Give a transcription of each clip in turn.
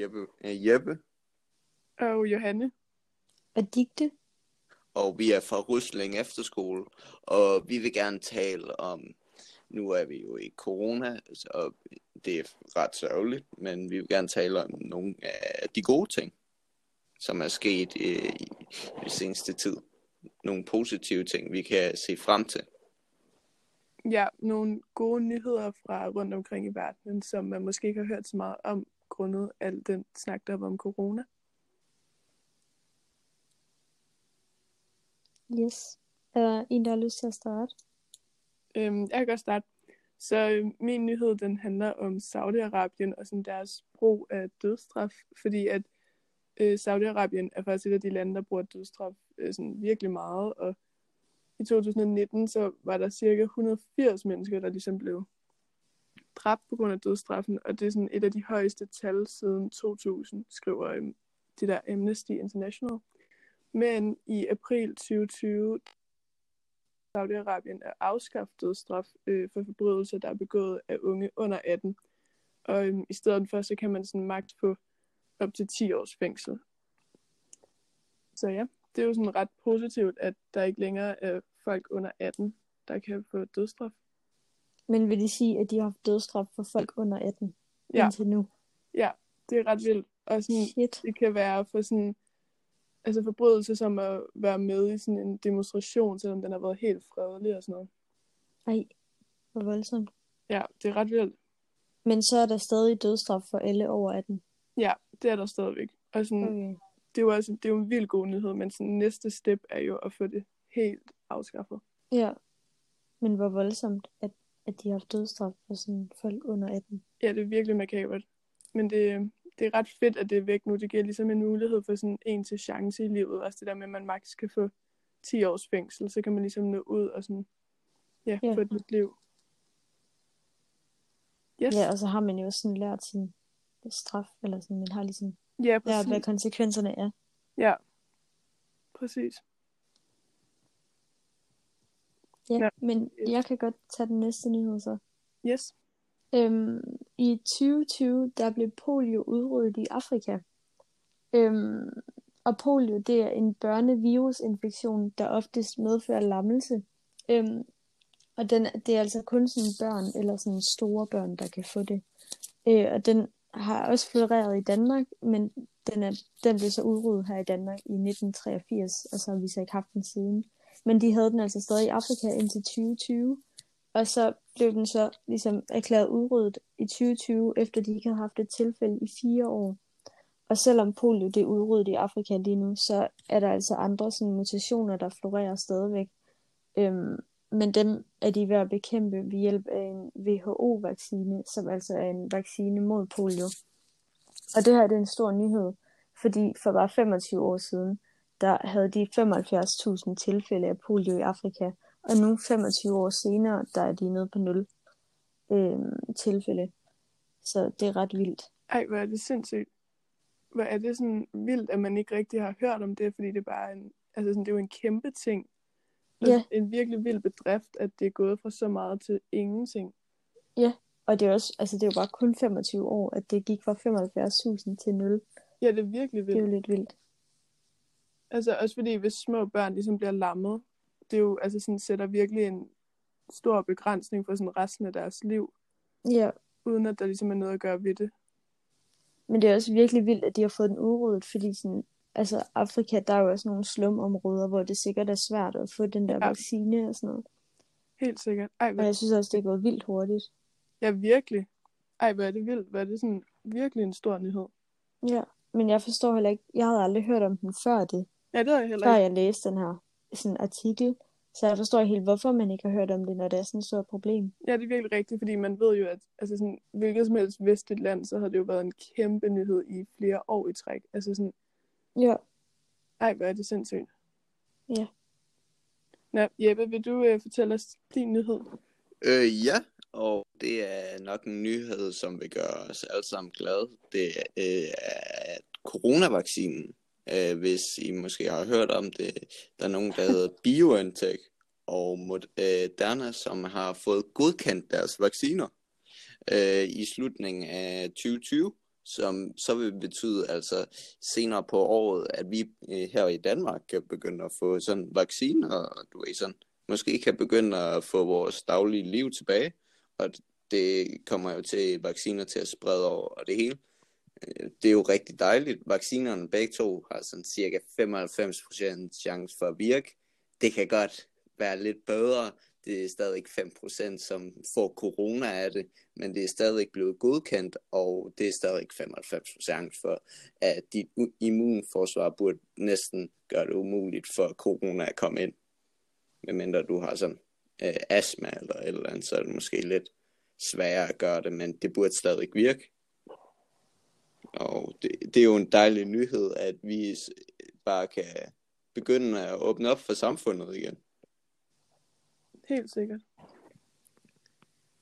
Jeppe, øh, Jeppe, Og Johanne. Og digte. og vi er fra Rysling Efterskole, og vi vil gerne tale om, nu er vi jo i corona, og det er ret sørgeligt, men vi vil gerne tale om nogle af de gode ting, som er sket i, i, i den seneste tid. Nogle positive ting, vi kan se frem til. Ja, nogle gode nyheder fra rundt omkring i verden, som man måske ikke har hørt så meget om, grundet al den snak, der var om corona. Yes. Er der en, der har lyst til at starte? Øhm, jeg kan godt starte. Så øh, min nyhed, den handler om Saudi-Arabien og sådan deres brug af dødsstraf, fordi at øh, Saudi-Arabien er faktisk et af de lande, der bruger dødsstraf øh, sådan virkelig meget, og i 2019 så var der cirka 180 mennesker, der ligesom blev dræbt på grund af dødstraffen, og det er sådan et af de højeste tal siden 2000, skriver øhm, det der Amnesty International. Men i april 2020 Saudi-Arabien er afskaffet dødsstraf øh, for forbrydelser, der er begået af unge under 18. Og øhm, i stedet for, så kan man sådan magt på op til 10 års fængsel. Så ja, det er jo sådan ret positivt, at der ikke længere er folk under 18, der kan få dødsstraf. Men vil de sige, at de har haft dødsstraf for folk under 18 Ja. indtil nu? Ja, det er ret vildt. Og sådan, Shit. det kan være for sådan, altså forbrydelser som at være med i sådan en demonstration, selvom den har været helt fredelig og sådan noget. Ej, hvor voldsomt. Ja, det er ret vildt. Men så er der stadig dødsstraf for alle over 18. Ja, det er der stadigvæk. Og sådan, Okay. det er jo altså, det er jo en vild god nyhed, men sådan, næste step er jo at få det helt afskaffet. Ja. Men hvor voldsomt, at, at de har dødsstraf for sådan folk under 18. Ja, det er virkelig makabert. Men det, det er ret fedt, at det er væk nu. Det giver ligesom en mulighed for sådan en til chance i livet. Også det der med, at man max kan få 10 års fængsel, så kan man ligesom nå ud og sådan, ja, Ja. få et nyt liv. Yes. Ja, og så har man jo sådan lært sin straf, eller sådan, man har ligesom ja lært, hvad konsekvenserne er. Ja, præcis. Ja, Ja. men jeg kan godt tage den næste nyhed så. Yes. Øhm, I 2020, der blev polio udryddet i Afrika. Øhm, og polio, det er en børnevirusinfektion, der oftest medfører lammelse. Øhm, og den, det er altså kun sådan børn eller sådan store børn, der kan få det. Øh, og den har også floreret i Danmark, men den, er, den blev så udryddet her i Danmark i 1983, og så har vi så ikke haft den siden. Men de havde den altså stadig i Afrika indtil 2020. Og så blev den så ligesom erklæret udryddet i 2020, efter de ikke havde haft et tilfælde i fire år. Og selvom polio det er udryddet i Afrika lige nu, så er der altså andre sådan, mutationer, der florerer stadigvæk. Øhm, men dem er de ved at bekæmpe ved hjælp af en WHO-vaccine, som altså er en vaccine mod polio. Og det her det er en stor nyhed, fordi for bare 25 år siden, der havde de 75.000 tilfælde af polio i Afrika, og nu 25 år senere, der er de nede på 0 øhm, tilfælde. Så det er ret vildt. Ej, hvor er det sindssygt. Hvor er det sådan vildt, at man ikke rigtig har hørt om det, fordi det er bare en, altså sådan, det er jo en kæmpe ting. Altså, Ja. En virkelig vild bedrift, at det er gået fra så meget til ingenting. Og det er, også, altså det er jo bare kun 25 år, at det gik fra 75.000 til 0. Ja, det er virkelig Det er vildt. jo lidt vildt. Altså også fordi, hvis små børn ligesom bliver lammet, det er jo, altså sådan, sætter virkelig en stor begrænsning for sådan resten af deres liv, Ja, uden at der ligesom er noget at gøre ved det. men det er også virkelig vildt, at de har fået den udryddet, fordi sådan, altså Afrika, der er jo også nogle slumområder, hvor det sikkert er svært at få den der Ja. vaccine og sådan noget. Helt sikkert. Ej, Og hvor, jeg synes også, det er gået vildt hurtigt. ja, virkelig. Ej, hvor er det vildt. Hvor er det sådan virkelig en stor nyhed. Ja, men jeg forstår heller ikke, jeg havde aldrig hørt om den før det, Ja, det har jeg heller før ikke. jeg læste den her sådan artikel. Så jeg forstår ikke helt, hvorfor man ikke har hørt om det, når det er sådan et stort problem. Ja, det er virkelig rigtigt, fordi man ved jo, at altså sådan, hvilket som helst vestligt land, så har det jo været en kæmpe nyhed i flere år i træk. Altså sådan, Ja, ej, hvor er det sindssygt. Ja. Nå, Jeppe, vil du øh, fortælle os din nyhed? Øh, ja, og det er nok en nyhed, som vil gøre os alle sammen glade. Det øh, er coronavaccinen. Øh, hvis I måske har hørt om det, der er nogen, der hedder BioNTech og Moderna, øh, som har fået godkendt deres vacciner øh, i slutningen af 2020. som så vil betyde altså senere på året, at vi øh, her i Danmark kan begynde at få sådan vacciner, og du ved sådan, måske kan begynde at få vores daglige liv tilbage, og det kommer jo til vacciner til at sprede over og det hele. Det er jo rigtig dejligt. Vaccinerne begge to har sådan cirka 95% chance for at virke. Det kan godt være lidt bedre. Det er stadig 5%, som får corona af det, men det er stadig blevet godkendt, og det er stadig 95% chance for, at dit immunforsvar burde næsten gøre det umuligt for corona at komme ind. Medmindre du har sådan øh, astma eller et eller andet, så er det måske lidt sværere at gøre det, men det burde stadig virke. Og det, det er jo en dejlig nyhed, at vi bare kan begynde at åbne op for samfundet igen. Helt sikkert.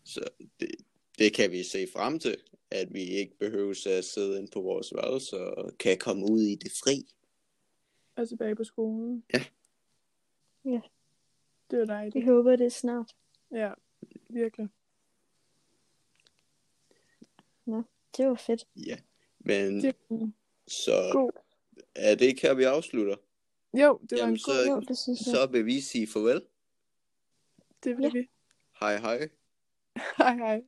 Så det, det kan vi se frem til, at vi ikke behøver at sidde inde på vores værelse og kan komme ud i det fri. Og tilbage på skolen. Ja. Ja. Det var Vi dejligt. håber det er snart. Ja, virkelig. Det var fedt. Ja, men Det var så god. er det ikke her, vi afslutter. Jo, det var Jamen, en god. så- Jo, det synes jeg. Så vil vi sige farvel. Det vil Ja. vi. Hej hej. Hej hej.